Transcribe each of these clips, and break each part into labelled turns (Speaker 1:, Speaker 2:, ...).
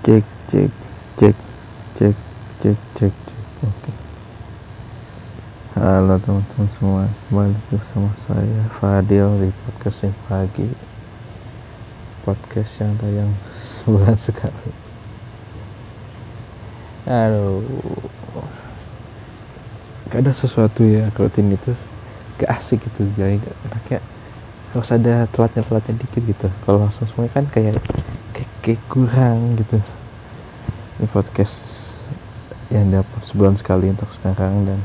Speaker 1: cek cek cek cek cek cek cek. Oke. Halo teman-teman semua kembali bersama saya Fadil di podcast yang pagi. Podcast yang tayang sebulan sekali. Aduh. Gak ada sesuatu ya rutin itu gak asik gitu jadi kayak harus ada telatnya telatnya dikit gitu. Kalau langsung semuanya kan kayak kayak kurang gitu. Ini podcast yang dapat sebulan sekali untuk sekarang dan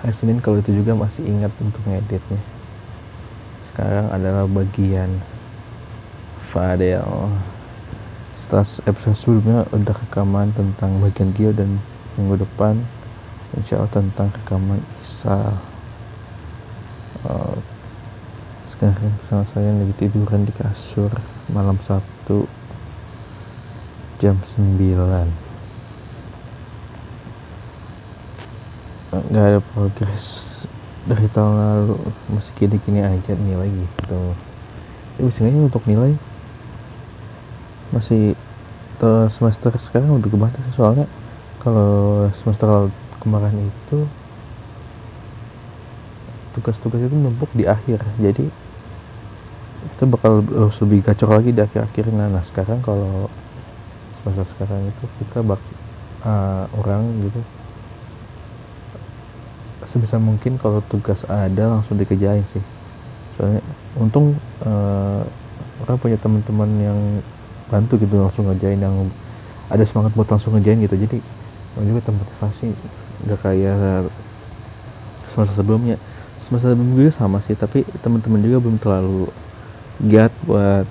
Speaker 1: hari Senin kalau itu juga masih ingat untuk ngeditnya. Sekarang adalah bagian Fadel. Setelah episode sebelumnya udah rekaman tentang bagian Gio dan minggu depan insya Allah tentang rekaman Isa. Uh, sekarang sama saya lagi tiduran di kasur malam Sabtu jam 9 nggak ada progres dari tahun lalu. Masih gini-gini aja nilai gitu. Tapi sebenarnya untuk nilai? Masih semester sekarang lebih kebatas soalnya kalau semester kemarin itu tugas-tugas itu numpuk di akhir. Jadi itu bakal lebih gacor lagi di akhir-akhir nah, sekarang kalau semester sekarang itu kita bak uh, orang gitu sebisa mungkin kalau tugas ada langsung dikerjain sih. Soalnya untung uh, orang punya teman-teman yang bantu gitu langsung ngerjain yang ada semangat buat langsung ngerjain gitu. Jadi juga termotivasi. Nggak kayak semester sebelumnya. Semester sebelumnya sama sih tapi teman-teman juga belum terlalu giat buat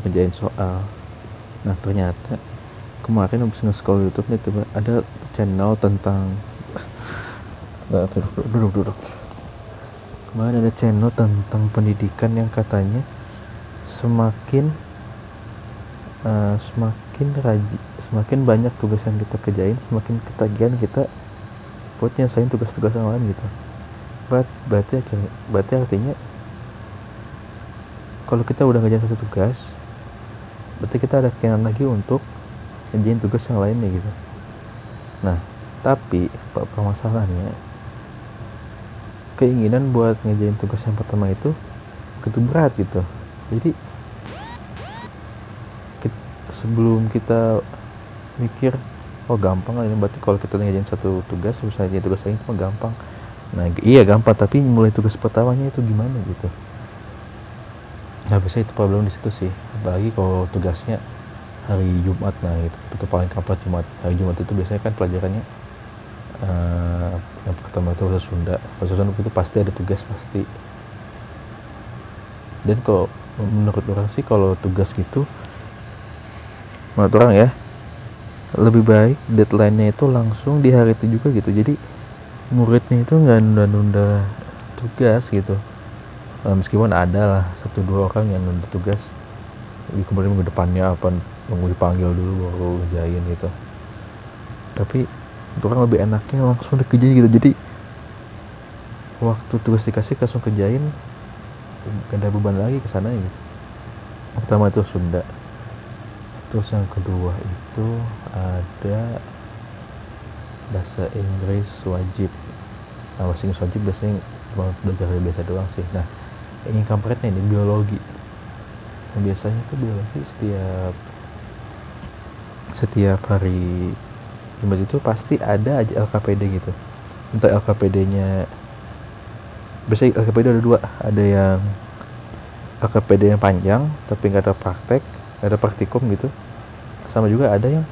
Speaker 1: ngerjain soal. Nah ternyata kemarin habis nge-scroll YouTube nih tiba ada channel tentang nah, duduk, duduk duduk kemarin ada channel tentang pendidikan yang katanya semakin uh, semakin rajin semakin banyak tugas yang kita kerjain semakin ketagihan kita buat nyelesain tugas-tugas yang lain gitu. But, berarti berarti artinya kalau kita udah ngerjain satu tugas berarti kita ada keinginan lagi untuk ngerjain tugas yang lainnya gitu. Nah tapi permasalahannya keinginan buat ngerjain tugas yang pertama itu begitu berat gitu. Jadi kita, sebelum kita mikir oh gampang ini berarti kalau kita ngerjain satu tugas ngerjain tugas lain itu gampang. Nah iya gampang tapi mulai tugas pertamanya itu gimana gitu nah biasanya itu problem di situ sih. Apalagi kalau tugasnya hari Jumat nah itu itu paling kapan Jumat. Hari Jumat itu biasanya kan pelajarannya uh, yang pertama itu bahasa Sunda. Bahasa Sunda itu pasti ada tugas pasti. Dan kok menurut orang sih kalau tugas gitu menurut orang ya lebih baik deadline-nya itu langsung di hari itu juga gitu. Jadi muridnya itu nggak nunda-nunda tugas gitu uh, meskipun ada lah satu dua orang yang nunda tugas di kemudian minggu depannya apa nunggu dipanggil dulu baru ngerjain gitu. Tapi orang lebih enaknya langsung dikerjain gitu. Jadi waktu tugas dikasih langsung kerjain gak ada beban lagi ke sana gitu. Pertama itu Sunda. Terus yang kedua itu ada bahasa Inggris wajib. Nah bahasa Inggris wajib biasanya cuma belajar biasa doang sih. Nah ini kampretnya ini biologi. Nah, biasanya tuh biologi setiap setiap hari Jumat itu pasti ada aja LKPD gitu. Untuk LKPD nya biasanya LKPD ada dua. Ada yang LKPD yang panjang tapi nggak ada praktek nggak ada praktikum gitu. Sama juga ada yang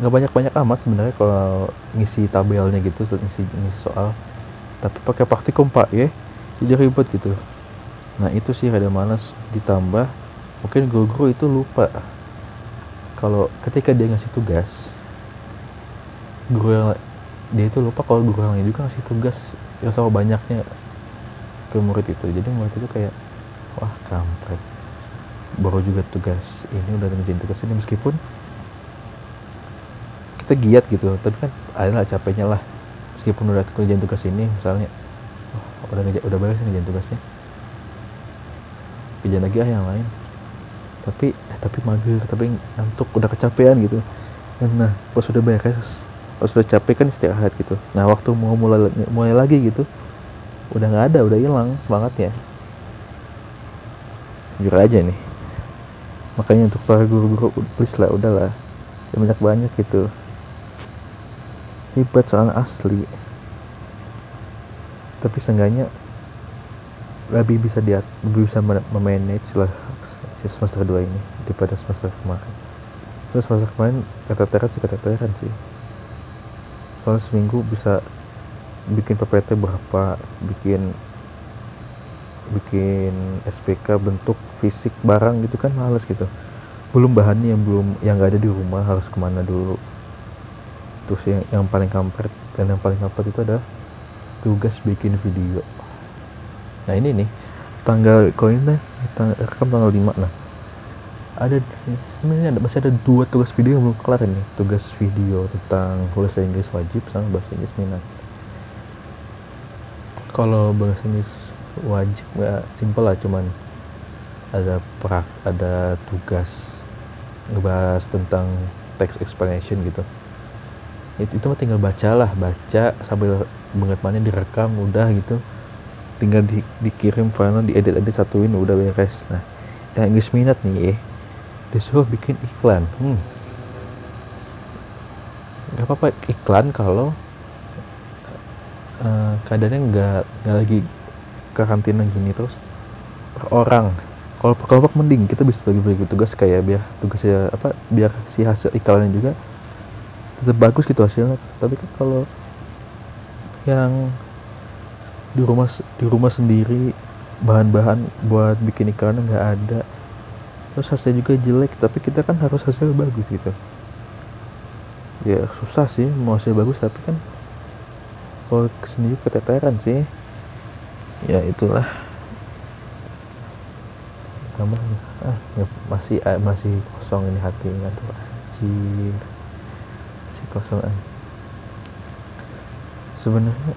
Speaker 1: nggak banyak banyak amat sebenarnya kalau ngisi tabelnya gitu ngisi, ngisi soal. Tapi pakai praktikum pak ya jadi ribet gitu. Nah itu sih ada malas ditambah. Mungkin guru-guru itu lupa. Kalau ketika dia ngasih tugas guru yang dia itu lupa kalau guru yang juga ngasih tugas yang sama banyaknya ke murid itu. Jadi murid itu kayak wah kampret. Baru juga tugas ini udah ngerjain tugas ini. Meskipun kita giat gitu. Tapi kan adalah capeknya lah. Meskipun udah kerjaan tugas ini misalnya udah udah beres ngerjain tugasnya. Kerjaan lagi ah yang lain. Tapi eh, tapi mager tapi ngantuk udah kecapean gitu. Nah pas sudah beres pas sudah capek kan istirahat gitu. Nah waktu mau mulai mulai lagi gitu udah nggak ada udah hilang semangatnya. Jujur aja nih. Makanya untuk para guru-guru please lah udahlah. Banyak banyak gitu. Hebat soal asli tapi seenggaknya lebih bisa dia lebih bisa memanage lah semester 2 ini daripada semester kemarin. Terus semester kemarin keteteran sih keteteran sih. Soalnya seminggu bisa bikin PPT berapa bikin bikin SPK bentuk fisik barang gitu kan males gitu. Belum bahannya yang belum yang nggak ada di rumah harus ke mana dulu. Terus yang, yang paling kampret dan yang paling kampret itu adalah tugas bikin video. Nah ini nih tanggal tanggal, rekam tanggal 5 nah ada ini ada masih ada dua tugas video yang belum kelar ini. Tugas video tentang bahasa Inggris wajib sama bahasa Inggris minat. Kalau bahasa Inggris wajib ya simpel lah cuman ada prak ada tugas ngebahas tentang text explanation gitu. Itu, mah tinggal baca lah baca sambil banget mana direkam udah gitu. Tinggal di, dikirim file diedit edit satuin udah beres. Nah yang Inggris minat nih eh. Disuruh bikin iklan. Hmm. Gak apa-apa iklan kalau uh, keadaannya nggak nggak lagi karantina gini terus per orang. Kalau per kelompok mending kita bisa bagi-bagi tugas kayak biar tugasnya apa biar si hasil iklannya juga tetap bagus gitu hasilnya. Tapi kan kalau yang di rumah di rumah sendiri bahan-bahan buat bikin iklannya nggak ada. Terus hasilnya juga jelek tapi kita kan harus hasil bagus gitu. Ya susah sih mau hasil bagus tapi kan kalau sendiri keteteran sih. Ya itulah. Tambah ah ya, masih ah, masih kosong ini hati aduh anjir. Masih kosong ah. Sebenarnya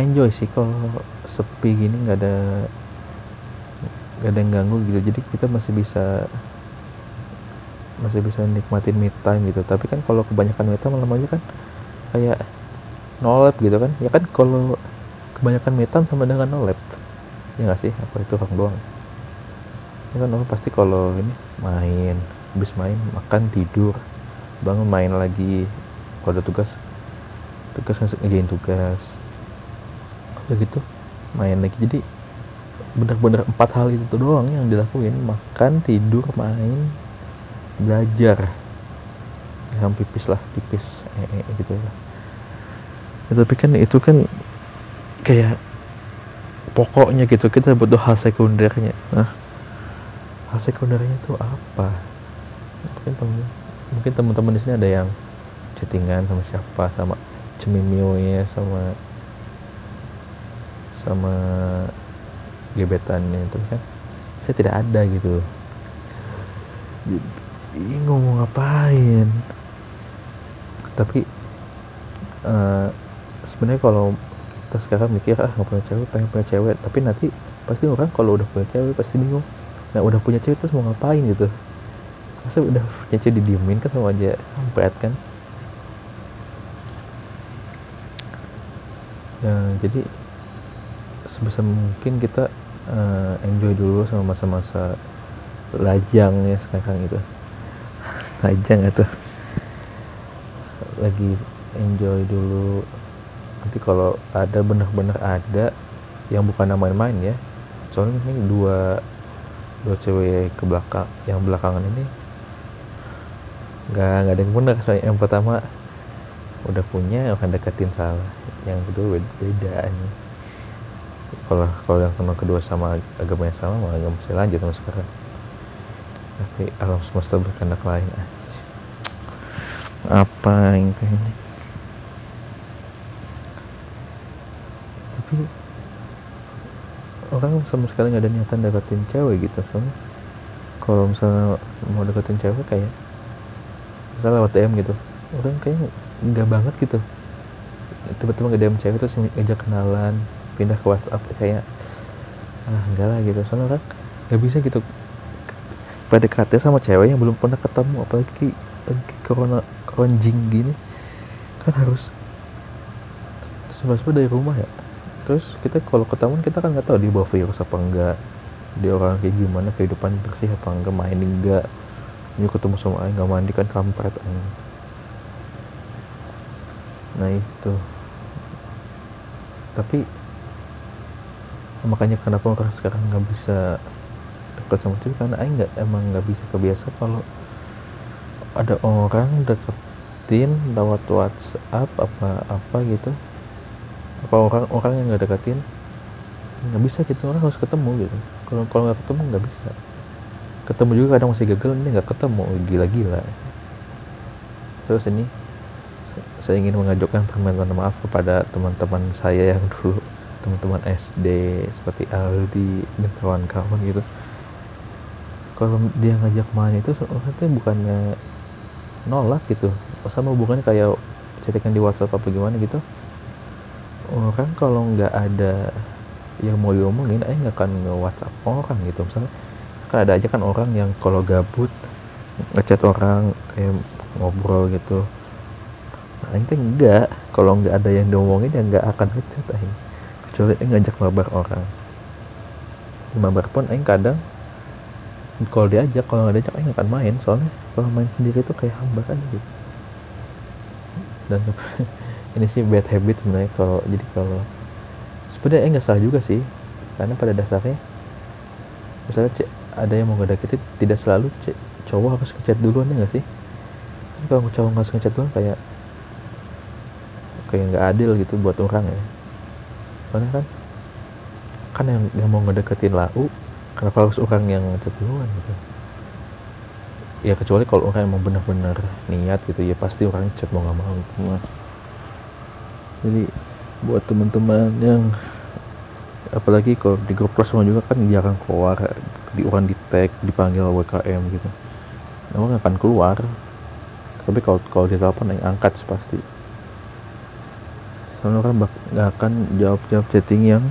Speaker 1: enjoy sih kalau sepi gini nggak ada nggak ada yang ganggu gitu. Jadi kita masih bisa masih bisa nikmatin me time gitu. Tapi kan kalau kebanyakan me time malam aja kan kayak nolep gitu kan. Ya kan kalau kebanyakan me time sama dengan nolep ya nggak sih? Apa itu orang doang? Ya kan orang pasti kalau ini main habis main makan tidur bangun main lagi kalau ada tugas tugas ngerjain tugas. Udah gitu main lagi. Jadi bener-bener empat hal itu doang yang dilakuin. Makan tidur main belajar. Ya, pipis lah pipis. Eh, eh, gitu lah ya, tapi kan itu kan kayak pokoknya gitu kita butuh hal sekundernya. Nah hal sekundernya itu apa? Mungkin temen, mungkin teman-teman di sini ada yang chattingan sama siapa sama cemimionya sama sama gebetannya itu kan. Saya tidak ada gitu. Bingung mau ngapain. Tapi uh, sebenarnya kalau kita sekarang mikir ah nggak punya cewek pengen punya cewek. Tapi nanti pasti orang kalau udah punya cewek pasti bingung. Nah udah punya cewek terus mau ngapain gitu? Masa udah punya cewek didiemin kan sama aja berat kan ya jadi sebisa mungkin kita uh, enjoy dulu sama masa-masa lajang ya sekarang itu. Lajang itu lagi enjoy dulu. Nanti kalau ada benar-benar ada yang bukan main-main ya. Soalnya ini dua dua cewek ke belakang yang belakangan ini nggak nggak ada yang benar soalnya. Yang pertama udah punya akan deketin salah yang kedua beda, ini. Kalau kalau yang kenal kedua sama agama yang sama malah nggak mesti lanjut sama sekarang. Tapi alam semesta berkehendak lain aja apa yang ini tapi orang sama sekali nggak ada niatan deketin cewek gitu soalnya kalau misalnya mau deketin cewek kayak misalnya lewat DM gitu orang kayak nggak banget gitu. Tiba-tiba nggak DM cewek terus ngajak kenalan pindah ke WhatsApp kayak ah enggak lah gitu. Soalnya orang nggak bisa gitu. PDKT sama cewek yang belum pernah ketemu apalagi lagi corona keronjing gini kan harus sebab dari rumah ya. Terus kita kalau ketemu kita kan nggak tahu dia bawa virus apa enggak dia orang kayak gimana kehidupan bersih apa enggak main enggak ini ketemu sama ayah nggak mandi kan kampret ayah. Nah itu. Tapi makanya kenapa orang sekarang nggak bisa dekat sama cewek karena ayah nggak emang nggak bisa kebiasa kalau ada orang deketin lewat WhatsApp apa apa gitu. Apa orang orang yang nggak deketin nggak bisa gitu. Orang harus ketemu gitu. Kalau kalau nggak ketemu nggak bisa. Ketemu juga kadang masih gagal ini nggak ketemu. Gila-gila. Terus ini saya ingin mengajukan permintaan maaf kepada teman-teman saya yang dulu teman-teman SD seperti Aldi dan kawan-kawan gitu. Kalau dia ngajak main itu sebenarnya bukannya nolak gitu. Sama hubungannya kayak chattingan di WhatsApp apa gimana gitu. Orang kalau nggak ada yang mau diomongin eh nggak akan nge WhatsApp orang gitu. Misalnya kan ada aja kan orang yang kalau gabut ngechat orang kayak ngobrol gitu nah ini enggak. Kalau nggak ada yang diomongin ya nggak akan ngechat eh kecuali eh ngajak mabar orang. Mabar pun eh kadang kalau diajak kalau nggak diajak nggak akan main. Soalnya kalau main sendiri tuh kayak hamba kan gitu. Dan ini sih bad habit sebenarnya kalau jadi kalau sebenarnya nggak salah juga sih. Karena pada dasarnya misalnya cek, ada yang mau ngedeketin tidak selalu cek, cowok harus ngechat duluan ya nggak sih? Kan kalau cowok harus ngechat duluan kayak kayak nggak adil gitu buat orang ya. Karena kan? Kan yang, yang mau ngedeketin lau kenapa harus orang yang ngechat duluan gitu? Ya kecuali kalau orang emang benar-benar niat gitu ya pasti orang chat mau nggak mau gitu. Jadi buat teman-teman yang apalagi kalau di grup kelas juga kan jarang keluar di orang di tag dipanggil WKM gitu. Emang akan keluar. Tapi kalau kalau di telepon yang angkat pasti soalnya kan nggak akan jawab jawab chatting yang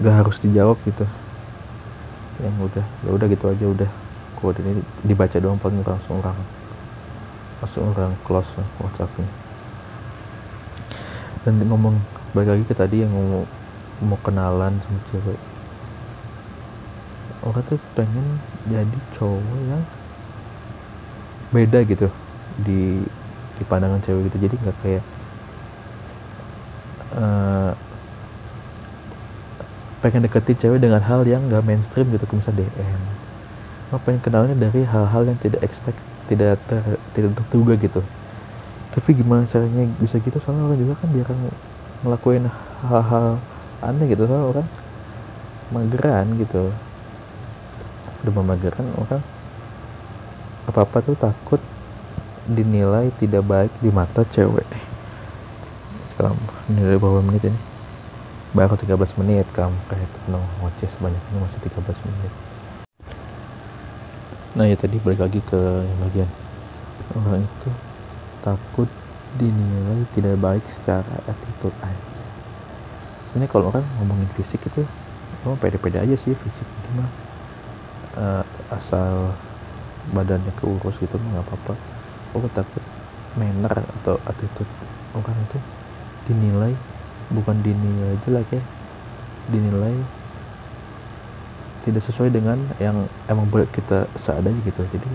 Speaker 1: nggak harus dijawab gitu. Yang udah ya udah gitu aja udah. Kode ini dibaca doang paling langsung orang langsung orang close WhatsAppnya. Dan ngomong balik lagi ke tadi yang mau mau kenalan sama cewek. Orang tuh pengen jadi cowok yang beda gitu di di pandangan cewek gitu. Jadi nggak kayak uh, pengen deketin cewek dengan hal yang nggak mainstream gitu misalnya DM apa pengen kenalnya dari hal-hal yang tidak expect tidak ter, tidak terduga gitu. Tapi gimana caranya bisa gitu? Soalnya orang juga kan jarang ngelakuin hal-hal aneh gitu. Soalnya orang mageran gitu. Udah mageran orang apa apa tuh takut dinilai tidak baik di mata cewek sekarang nilai berapa menit ini? Baru 13 menit kamu kayak no ngoceh ini masih 13 menit. Nah ya tadi balik lagi ke bagian. Orang itu takut dinilai tidak baik secara attitude aja. Ini kalau orang ngomongin fisik itu oh pede-pede aja sih fisik. Gimana uh, asal badannya keurus gitu nggak apa-apa. Oh takut manner atau attitude orang itu dinilai bukan dinilai jelek ya dinilai tidak sesuai dengan yang emang boleh kita seadanya gitu. Jadi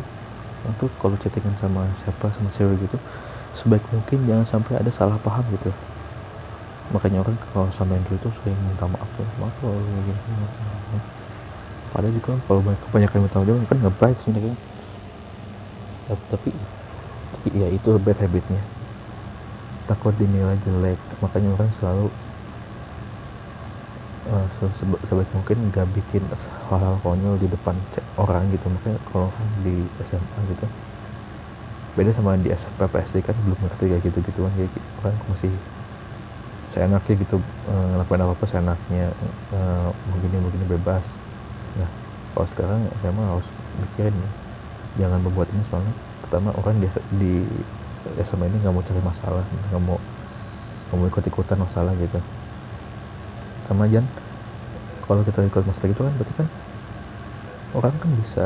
Speaker 1: untuk kalau chattingan sama siapa sama cewek gitu sebaik mungkin jangan sampai ada salah paham gitu. Makanya orang kalau sama yang itu sering minta maaf ya maaf kalau gini padahal juga kalau kebanyakan minta maaf kan nggak baik sih tapi tapi ya itu bad habitnya takut dinilai jelek. Makanya orang selalu uh, sebaik mungkin nggak bikin hal-hal konyol di depan orang gitu. Makanya kalau di SMA gitu beda sama di SMP PSD kan belum ngerti kayak gitu gitu kan kayak kan masih saya enaknya gitu uh, ngelakuin apa apa seenaknya uh, mau gini mau gini bebas. Nah kalau sekarang SMA harus mikirin ya. Jangan membuat ini soalnya pertama orang di, di SMA ini nggak mau cari masalah nggak mau nggak mau ikut ikutan masalah gitu. Sama Jan kalau kita ikut master gitu kan berarti kan orang kan bisa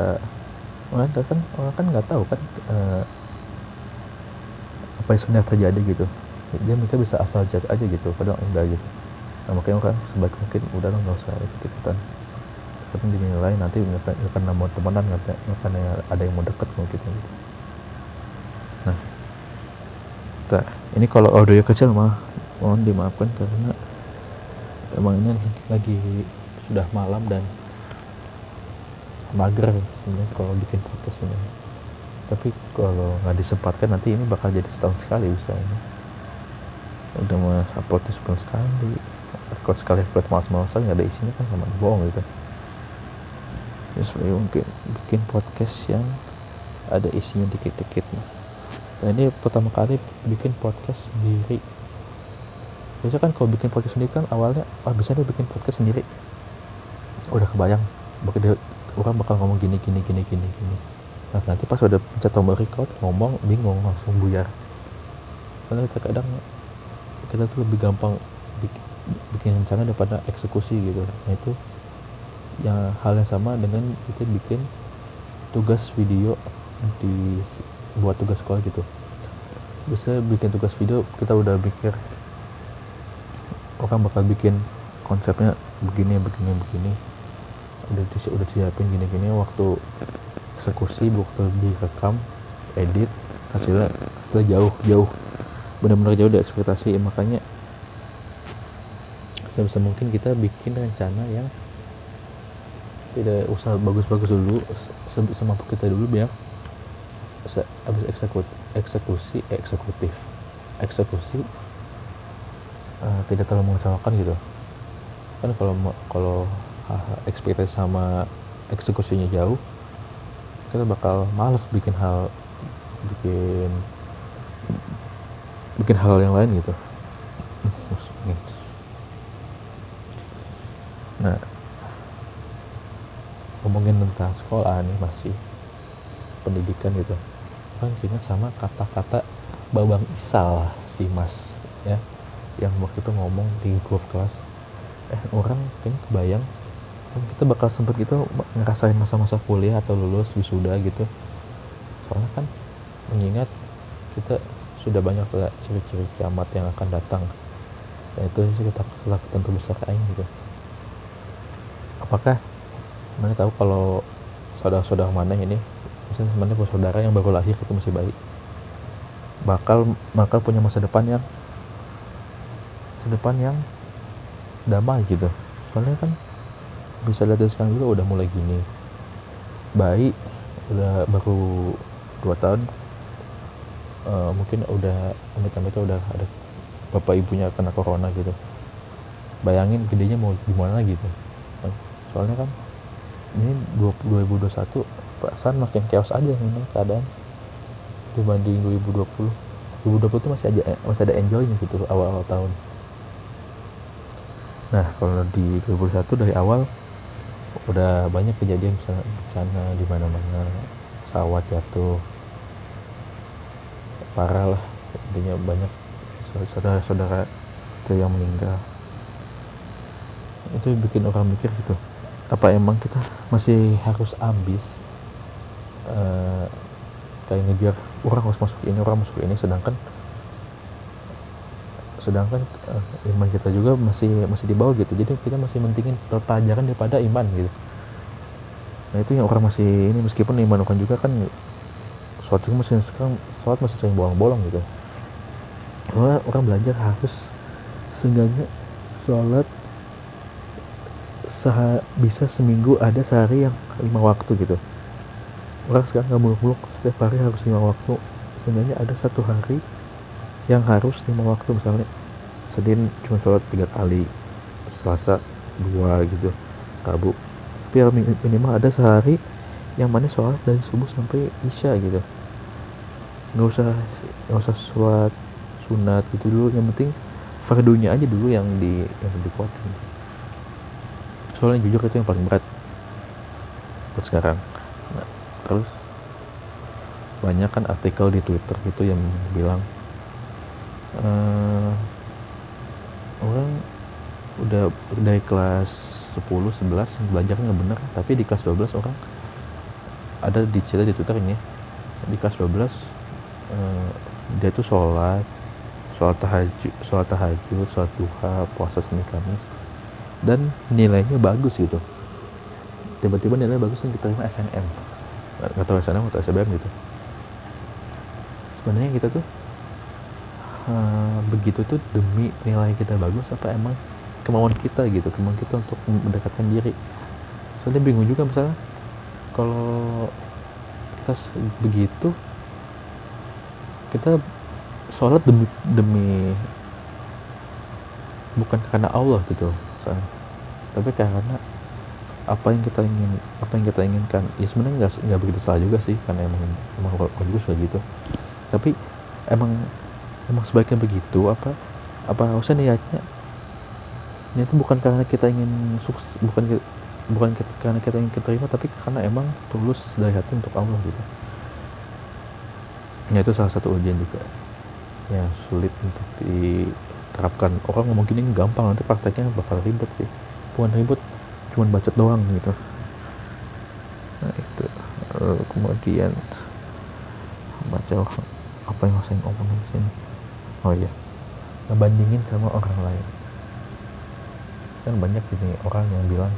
Speaker 1: orang kan orang kan nggak tahu kan uh, apa yang sebenarnya terjadi gitu. Dia mereka bisa asal judge aja gitu padahal enggak gitu. Nah, makanya orang sebaik mungkin udah nggak usah ikut ikutan tapi dinilai nanti nggak akan mau temenan nggak akan ada yang mau deket mau gitu. nah nah, ini kalau audio kecil mah mohon dimaafkan karena emang ini lagi sudah malam dan mager sebenarnya kalau bikin podcast sebenarnya tapi kalau nggak disempatkan nanti ini bakal jadi setahun sekali bisa ini udah mau upload sebulan sekali. Record sekali record malas-malasan nggak ada isinya kan sama bohong gitu. Ya mungkin bikin podcast yang ada isinya dikit-dikit nah ini pertama kali bikin podcast sendiri. Biasa kan kalau bikin podcast sendiri kan awalnya ah bisa deh bikin podcast sendiri. Udah kebayang bakal orang bakal ngomong gini gini gini gini gini. Nah nanti pas udah pencet tombol record ngomong bingung langsung buyar. Karena terkadang kita tuh lebih gampang bikin, bikin rencana daripada eksekusi gitu. Nah itu yang hal yang sama dengan kita bikin tugas video di buat tugas sekolah gitu. Bisa bikin tugas video kita udah mikir orang bakal bikin konsepnya begini begini begini. Udah udah siapin gini-gini waktu eksekusi waktu direkam edit hasilnya hasilnya jauh jauh. Benar-benar jauh dari ekspektasi makanya sebisa mungkin kita bikin rencana yang tidak usah bagus-bagus dulu semampu kita dulu biar habis eksekusi eksekusi eksekutif. Eksekusi uh, tidak terlalu mengecewakan gitu. Kan kalau kalau ekspektasi sama eksekusinya jauh kita bakal males bikin hal bikin bikin hal yang lain gitu. Nah ngomongin tentang sekolah nih masih pendidikan gitu kan ingat sama kata-kata Babang Isal si Mas ya yang waktu itu ngomong di grup kelas. Eh orang kayaknya kebayang kita bakal sempet gitu ngerasain masa-masa kuliah atau lulus wisuda gitu. Soalnya kan mengingat kita sudah banyak ciri-ciri kiamat yang akan datang. Dan itu sih kita ketakutan terbesar aing gitu. Apakah mana tahu kalau saudara-saudara mana ini misalnya mana saudara yang baru lahir itu masih bayi bakal bakal punya masa depan yang masa depan yang damai gitu. Soalnya kan bisa lihat dari sekarang juga udah mulai gini. Bayi udah baru dua tahun uh, mungkin udah amit-amit udah ada bapak ibunya kena corona gitu. Bayangin gedenya mau gimana gitu. Soalnya kan ini 2021 perasaan makin chaos aja ini keadaan. Dibanding 2020 2020 tuh masih aja masih ada enjoynya gitu awal-awal tahun. Nah kalau di 2021 dari awal udah banyak kejadian misalnya bencana di mana-mana. Sawat jatuh. Parah lah intinya banyak saudara-saudara itu yang meninggal. Itu bikin orang mikir gitu apa emang kita masih harus ambis uh, kayak ngejar orang harus masuk ini orang masuk ini sedangkan sedangkan uh, iman kita juga masih masih di bawah gitu. Jadi kita masih mentingin pelajaran daripada iman gitu. Nah itu yang orang masih ini meskipun iman orang juga kan sholat juga masih sekarang sholat masih sering bolong-bolong gitu. Orang, orang belajar harus seenggaknya sholat bisa seminggu ada sehari yang lima waktu gitu orang sekarang nggak muluk-muluk setiap hari harus lima waktu. Seenggaknya ada satu hari yang harus lima waktu misalnya Senin cuma sholat tiga kali Selasa dua gitu Rabu. Tapi minimal ada sehari yang mana sholat dari subuh sampai isya gitu. Nggak usah nggak usah sholat sunat gitu dulu yang penting fardunya aja dulu yang di yang dikuatin. Soalnya jujur itu yang paling berat buat sekarang. Nah, terus banyak kan artikel di Twitter gitu yang bilang uh, orang udah dari kelas 10 11 belajarnya nggak bener tapi di kelas 12 orang ada di cerita di twitter ini di kelas 12 uh, dia tuh sholat sholat tahajud sholat tahajud sholat duha puasa senin kamis dan nilainya bagus gitu. Tiba-tiba nilainya bagus dan diterima SNM tahu SNM atau SBM gitu. Sebenarnya kita tuh uh, begitu tuh demi nilai kita bagus apa emang kemauan kita gitu kemauan kita untuk mendekatkan diri. Soalnya bingung juga misalnya kalau kita begitu kita sholat demi demi bukan karena Allah gitu misalnya. tapi karena apa yang kita ingin apa yang kita inginkan. Ya sebenarnya nggak begitu salah juga sih karena emang emang orang juga gitu. Tapi emang emang sebaiknya begitu apa apa usah niatnya itu bukan karena kita ingin sukses bukan bukan karena kita ingin keterima tapi karena emang tulus dari hati untuk Allah gitu. Ya itu salah satu ujian juga yang sulit untuk diterapkan. Orang ngomong gini gampang nanti prakteknya bakal ribet sih. Bukan ribet cuman bacot doang gitu. Nah itu. Lalu kemudian baca apa yang saya ngomongin di sini. Oh iya ngebandingin sama orang lain. Kan banyak ini orang yang bilang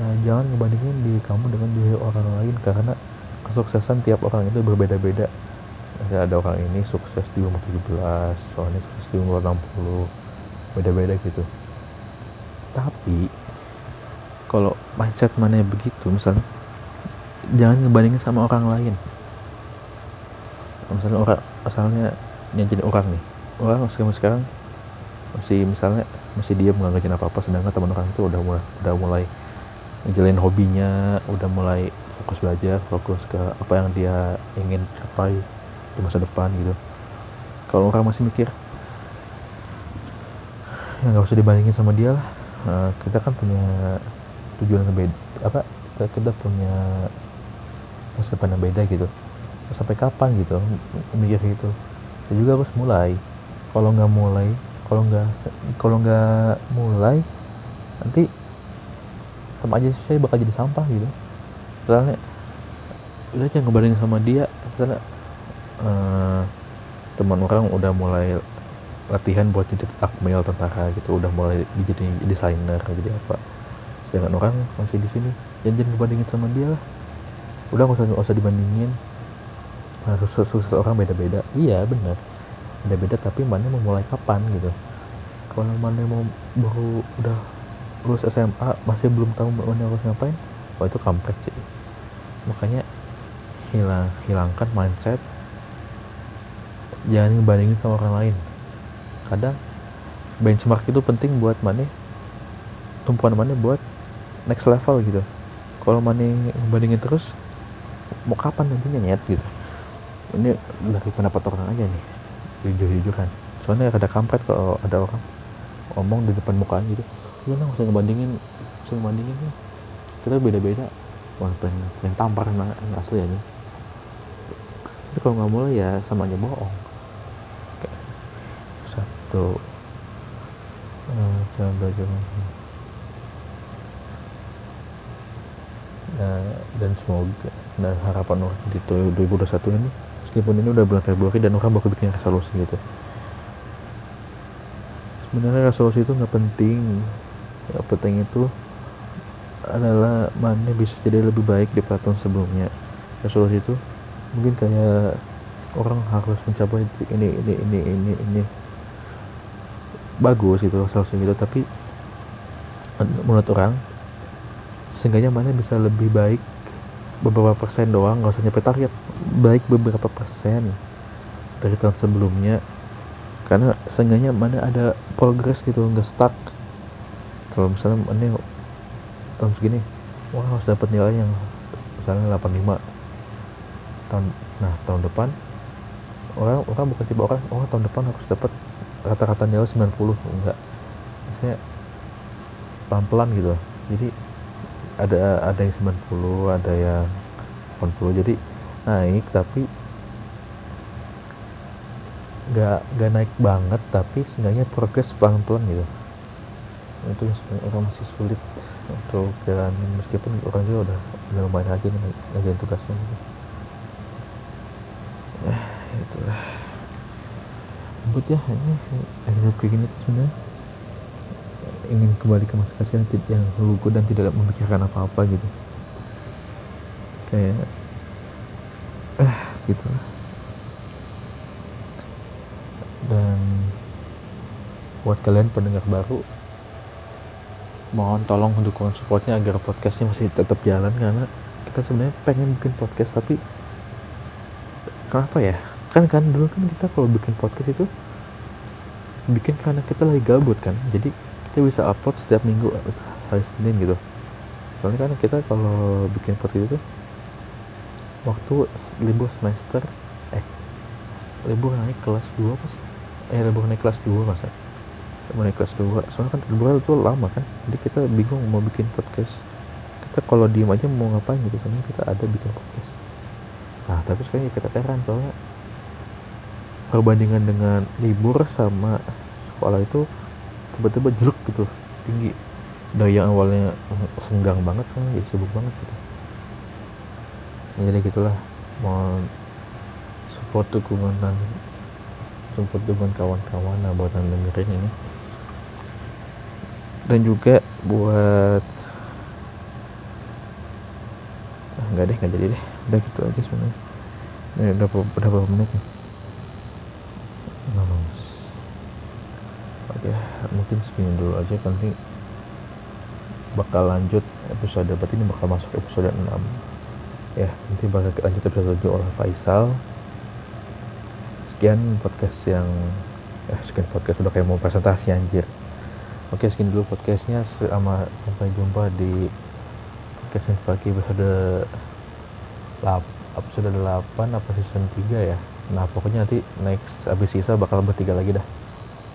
Speaker 1: uh, jangan ngebandingin diri kamu dengan diri orang lain karena kesuksesan tiap orang itu berbeda-beda. Ada orang ini sukses di umur 17 soalnya sukses di umur 60 beda-beda gitu tapi kalau mindset mana begitu misalnya jangan ngebandingin sama orang lain. Misalnya orang asalnya yang jadi orang nih. Orang sekarang sekarang masih misalnya masih diam nggak ngerjain apa apa sedangkan teman orang itu udah mulai udah mulai ngejalin hobinya udah mulai fokus belajar fokus ke apa yang dia ingin capai di masa depan gitu. Kalau orang masih mikir ya nggak usah dibandingin sama dia lah nah, kita kan punya tujuan yang beda apa kita, kita punya masa depan yang beda gitu. Sampai kapan gitu mikir gitu. Saya juga harus mulai. Kalau nggak mulai kalau nggak kalau nggak mulai nanti sama aja saya bakal jadi sampah gitu. Soalnya udah jangan ngebanding sama dia misalnya uh, teman orang udah mulai latihan buat jadi akmil tentara gitu. Udah mulai jadi desainer jadi apa sedangkan orang masih di sini. Jangan jangan ngebandingin sama dia lah. Udah nggak usah nggak usah dibandingin. Harus sukses orang beda-beda. Iya benar. Beda-beda tapi mana mau mulai kapan gitu. Kalau mana mau baru udah lulus SMA masih belum tahu mana harus ngapain oh itu kampret sih. Makanya hilang hilangkan mindset. Jangan ngebandingin sama orang lain kadang benchmark itu penting buat mana tumpuan mana buat next level gitu. Kalau mana ngebandingin terus mau kapan nantinya nyet? Gitu. Ini dari pendapat orang aja nih jujur-jujuran soalnya ada kampret kalau ada orang ngomong di depan mukaan gitu. Lu nggak usah ngebandingin usah ngebandingin ya kita beda-beda. Wah pengen, pengen tampar yang asli aja. Tapi kalau nggak mulai ya sama aja bohong. Satu uh, jangan belajar nah, dan semoga dan harapan orang di 2021 ini meskipun ini udah bulan Februari dan orang baru bikin resolusi gitu. Sebenarnya resolusi itu nggak penting. Yang penting itu adalah mana bisa jadi lebih baik di tahun sebelumnya. Resolusi itu mungkin kayak orang harus mencapai ini ini ini ini ini bagus itu resolusi gitu tapi menurut orang seenggaknya mana bisa lebih baik beberapa persen doang nggak usah nyampe target. Baik beberapa persen dari tahun sebelumnya karena seenggaknya mana ada progres gitu nggak stuck. Kalau misalnya mana tahun segini wah harus dapat nilai yang misalnya 85 tahun nah tahun depan orang orang bukan tipe orang oh tahun depan harus dapat rata-rata nilai 90 enggak. Maksudnya pelan-pelan gitu. Jadi ada ada yang 90 ada yang 80 jadi naik tapi nggak nggak naik banget tapi seenggaknya progres pelan-pelan gitu. Itu orang masih sulit untuk jalanin meskipun orang juga udah udah lumayan rajin ngerjain tugasnya gitu. ya itulah but ya ini hidup kayak gini tuh sebenarnya. Ingin kembali ke masa kecil yang lugu dan tidak memikirkan apa-apa gitu. Kayak eh gitu. Dan buat kalian pendengar baru mohon tolong dukungan supportnya agar podcastnya masih tetap jalan karena kita sebenarnya pengen bikin podcast tapi kenapa ya kan kan dulu kan kita kalau bikin podcast itu bikin karena kita lagi gabut kan. Jadi kita bisa upload setiap minggu hari Senin gitu. Soalnya kan kita kalau bikin podcast itu waktu libur semester eh libur naik kelas 2 pas eh libur naik kelas 2 masa? Mulai kelas 2 soalnya kan liburan itu lama kan. Jadi kita bingung mau bikin podcast. Kita kalau diem aja mau ngapain gitu. Soalnya kita ada bikin podcast. Nah tapi sekarang kita heran soalnya perbandingan dengan libur sama sekolah itu tiba-tiba jelek gitu tinggi. Dari yang awalnya senggang banget kan jadi sibuk banget gitu. Ya, jadi gitulah mau support dukungan dan support dukungan kawan-kawan nah buat dengerin ini. Dan juga buat ah, nggak deh nggak jadi deh. Udah gitu aja sebenarnya. Udah udah berapa menit nih Malas. oke mungkin segini dulu aja. Nanti bakal lanjut episode berarti ini bakal masuk episode 6 ya nanti bakal lanjut episode 7 oleh Faisal. Sekian podcast yang eh sekian podcast udah kayak mau presentasi anjir. Oke sekian dulu podcastnya. Sama sampai jumpa di podcast pagi episode 8 episode 8 apa season 3 ya nah pokoknya nanti next abis sisa bakal bertiga lagi dah.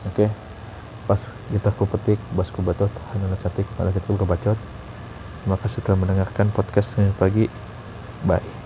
Speaker 1: Oke? Pas kita kupetik bas kubatot hanya cantik malah kita buka bacot. Terima kasih telah mendengarkan podcast pagi. Bye